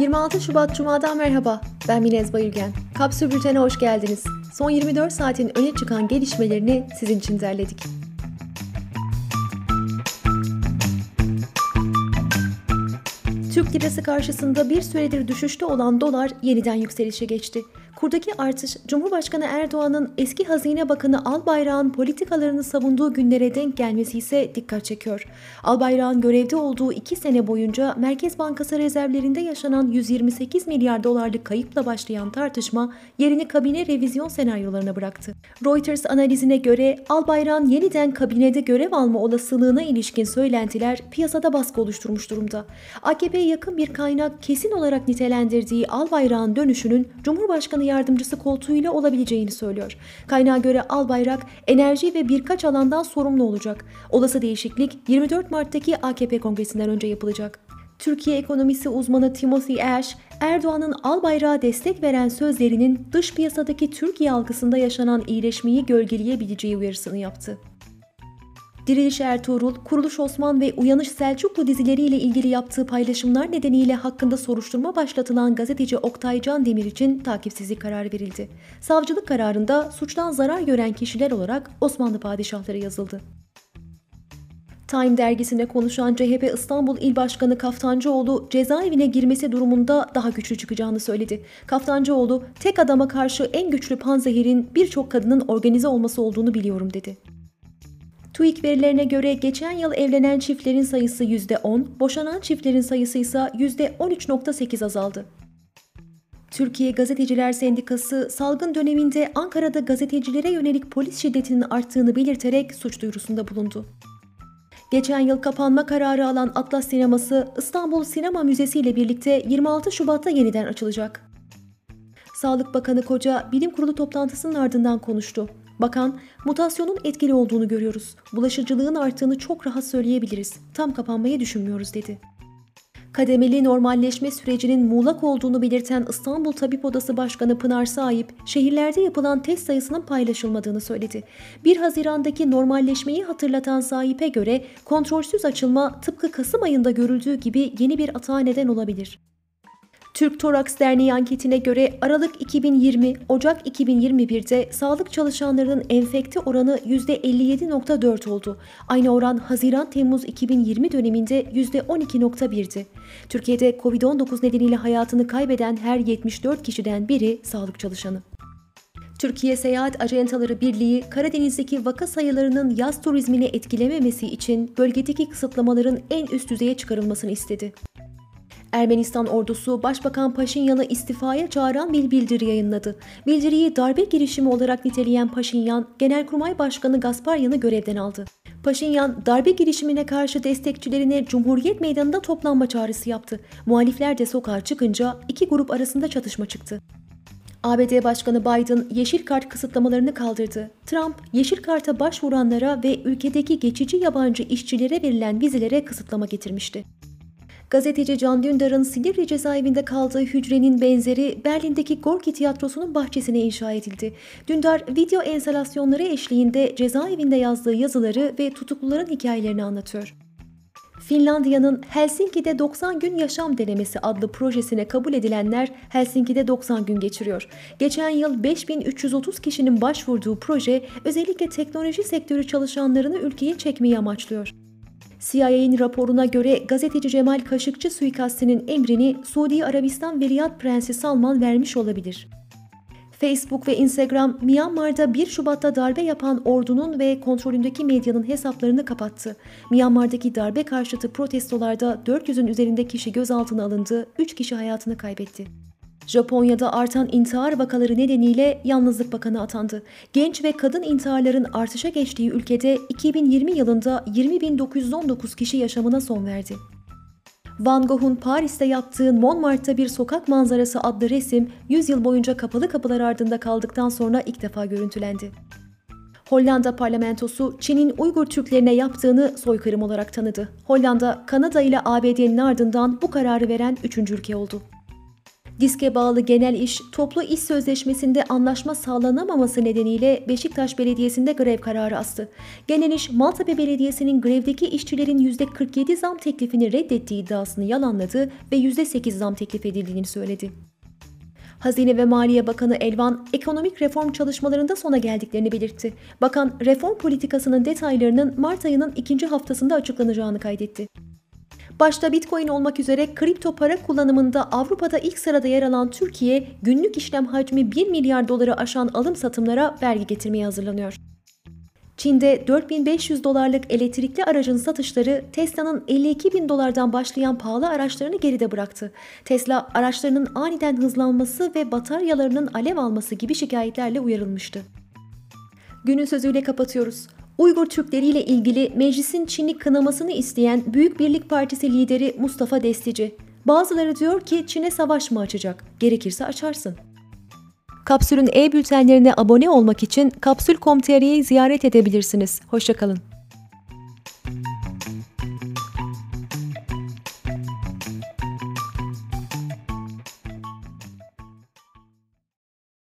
26 Şubat Cuma'dan merhaba. Ben Minez Bayülgen. Kapsül Bülten'e hoş geldiniz. Son 24 saatin öne çıkan gelişmelerini sizin için derledik. Türk lirası karşısında bir süredir düşüşte olan dolar yeniden yükselişe geçti. Kurdaki artış Cumhurbaşkanı Erdoğan'ın eski Hazine Bakanı Albayrak'ın politikalarını savunduğu günlere denk gelmesi ise dikkat çekiyor. Albayrak'ın görevde olduğu iki sene boyunca Merkez Bankası rezervlerinde yaşanan 128 milyar dolarlık kayıpla başlayan tartışma yerini kabine revizyon senaryolarına bıraktı. Reuters analizine göre Albayrak'ın yeniden kabinede görev alma olasılığına ilişkin söylentiler piyasada baskı oluşturmuş durumda. AKP'ye yakın bir kaynak kesin olarak nitelendirdiği Albayrak'ın dönüşünün Cumhurbaşkanı yardımcısı koltuğuyla olabileceğini söylüyor. Kaynağa göre Albayrak enerji ve birkaç alandan sorumlu olacak. Olası değişiklik 24 Mart'taki AKP kongresinden önce yapılacak. Türkiye ekonomisi uzmanı Timothy Ash, Erdoğan'ın Albayrak'a destek veren sözlerinin dış piyasadaki Türkiye algısında yaşanan iyileşmeyi gölgeleyebileceği uyarısını yaptı. Diriliş Ertuğrul, Kuruluş Osman ve Uyanış Selçuklu dizileriyle ilgili yaptığı paylaşımlar nedeniyle hakkında soruşturma başlatılan gazeteci Oktay Can Demir için takipsizlik kararı verildi. Savcılık kararında suçtan zarar gören kişiler olarak Osmanlı padişahları yazıldı. Time dergisine konuşan CHP İstanbul İl Başkanı Kaftancıoğlu cezaevine girmesi durumunda daha güçlü çıkacağını söyledi. Kaftancıoğlu, tek adama karşı en güçlü panzehirin birçok kadının organize olması olduğunu biliyorum dedi. TÜİK verilerine göre geçen yıl evlenen çiftlerin sayısı %10, boşanan çiftlerin sayısı ise %13.8 azaldı. Türkiye Gazeteciler Sendikası salgın döneminde Ankara'da gazetecilere yönelik polis şiddetinin arttığını belirterek suç duyurusunda bulundu. Geçen yıl kapanma kararı alan Atlas Sineması İstanbul Sinema Müzesi ile birlikte 26 Şubat'ta yeniden açılacak. Sağlık Bakanı Koca bilim kurulu toplantısının ardından konuştu. Bakan, mutasyonun etkili olduğunu görüyoruz. Bulaşıcılığın arttığını çok rahat söyleyebiliriz. Tam kapanmayı düşünmüyoruz dedi. Kademeli normalleşme sürecinin muğlak olduğunu belirten İstanbul Tabip Odası Başkanı Pınar Sahip, şehirlerde yapılan test sayısının paylaşılmadığını söyledi. 1 Haziran'daki normalleşmeyi hatırlatan Sahip'e göre kontrolsüz açılma tıpkı Kasım ayında görüldüğü gibi yeni bir atağa neden olabilir. Türk Toraks Derneği anketine göre Aralık 2020, Ocak 2021'de sağlık çalışanlarının enfekte oranı %57.4 oldu. Aynı oran Haziran-Temmuz 2020 döneminde %12.1'di. Türkiye'de COVID-19 nedeniyle hayatını kaybeden her 74 kişiden biri sağlık çalışanı. Türkiye Seyahat Acentaları Birliği, Karadeniz'deki vaka sayılarının yaz turizmini etkilememesi için bölgedeki kısıtlamaların en üst düzeye çıkarılmasını istedi. Ermenistan ordusu Başbakan Paşinyan'ı istifaya çağıran bir bildiri yayınladı. Bildiriyi darbe girişimi olarak niteleyen Paşinyan, Genelkurmay Başkanı Gasparyan'ı görevden aldı. Paşinyan, darbe girişimine karşı destekçilerine Cumhuriyet Meydanı'nda toplanma çağrısı yaptı. Muhalifler de sokağa çıkınca iki grup arasında çatışma çıktı. ABD Başkanı Biden yeşil kart kısıtlamalarını kaldırdı. Trump, yeşil karta başvuranlara ve ülkedeki geçici yabancı işçilere verilen vizelere kısıtlama getirmişti. Gazeteci Can Dündar'ın Silivri cezaevinde kaldığı hücrenin benzeri Berlin'deki Gorki Tiyatrosu'nun bahçesine inşa edildi. Dündar video enstalasyonları eşliğinde cezaevinde yazdığı yazıları ve tutukluların hikayelerini anlatıyor. Finlandiya'nın Helsinki'de 90 gün yaşam denemesi adlı projesine kabul edilenler Helsinki'de 90 gün geçiriyor. Geçen yıl 5330 kişinin başvurduğu proje özellikle teknoloji sektörü çalışanlarını ülkeye çekmeyi amaçlıyor. CIA'nin raporuna göre gazeteci Cemal Kaşıkçı suikastinin emrini Suudi Arabistan Veliyat Prensi Salman vermiş olabilir. Facebook ve Instagram Myanmar'da 1 Şubat'ta darbe yapan ordunun ve kontrolündeki medyanın hesaplarını kapattı. Myanmar'daki darbe karşıtı protestolarda 400'ün üzerinde kişi gözaltına alındı, 3 kişi hayatını kaybetti. Japonya'da artan intihar vakaları nedeniyle Yalnızlık Bakanı atandı. Genç ve kadın intiharların artışa geçtiği ülkede 2020 yılında 20.919 kişi yaşamına son verdi. Van Gogh'un Paris'te yaptığı Montmartre'da bir sokak manzarası adlı resim 100 yıl boyunca kapalı kapılar ardında kaldıktan sonra ilk defa görüntülendi. Hollanda parlamentosu Çin'in Uygur Türklerine yaptığını soykırım olarak tanıdı. Hollanda, Kanada ile ABD'nin ardından bu kararı veren üçüncü ülke oldu. Diske bağlı genel iş, toplu iş sözleşmesinde anlaşma sağlanamaması nedeniyle Beşiktaş Belediyesi'nde grev kararı astı. Genel iş, Maltepe Belediyesi'nin grevdeki işçilerin %47 zam teklifini reddettiği iddiasını yalanladı ve %8 zam teklif edildiğini söyledi. Hazine ve Maliye Bakanı Elvan, ekonomik reform çalışmalarında sona geldiklerini belirtti. Bakan, reform politikasının detaylarının Mart ayının ikinci haftasında açıklanacağını kaydetti. Başta Bitcoin olmak üzere kripto para kullanımında Avrupa'da ilk sırada yer alan Türkiye, günlük işlem hacmi 1 milyar doları aşan alım satımlara vergi getirmeye hazırlanıyor. Çin'de 4500 dolarlık elektrikli aracın satışları Tesla'nın 52 bin dolardan başlayan pahalı araçlarını geride bıraktı. Tesla araçlarının aniden hızlanması ve bataryalarının alev alması gibi şikayetlerle uyarılmıştı. Günün sözüyle kapatıyoruz. Uygur Türkleri ile ilgili meclisin Çin'i kınamasını isteyen Büyük Birlik Partisi lideri Mustafa Destici. Bazıları diyor ki Çin'e savaş mı açacak? Gerekirse açarsın. Kapsül'ün e-bültenlerine abone olmak için kapsül.com.tr'yi ziyaret edebilirsiniz. Hoşçakalın.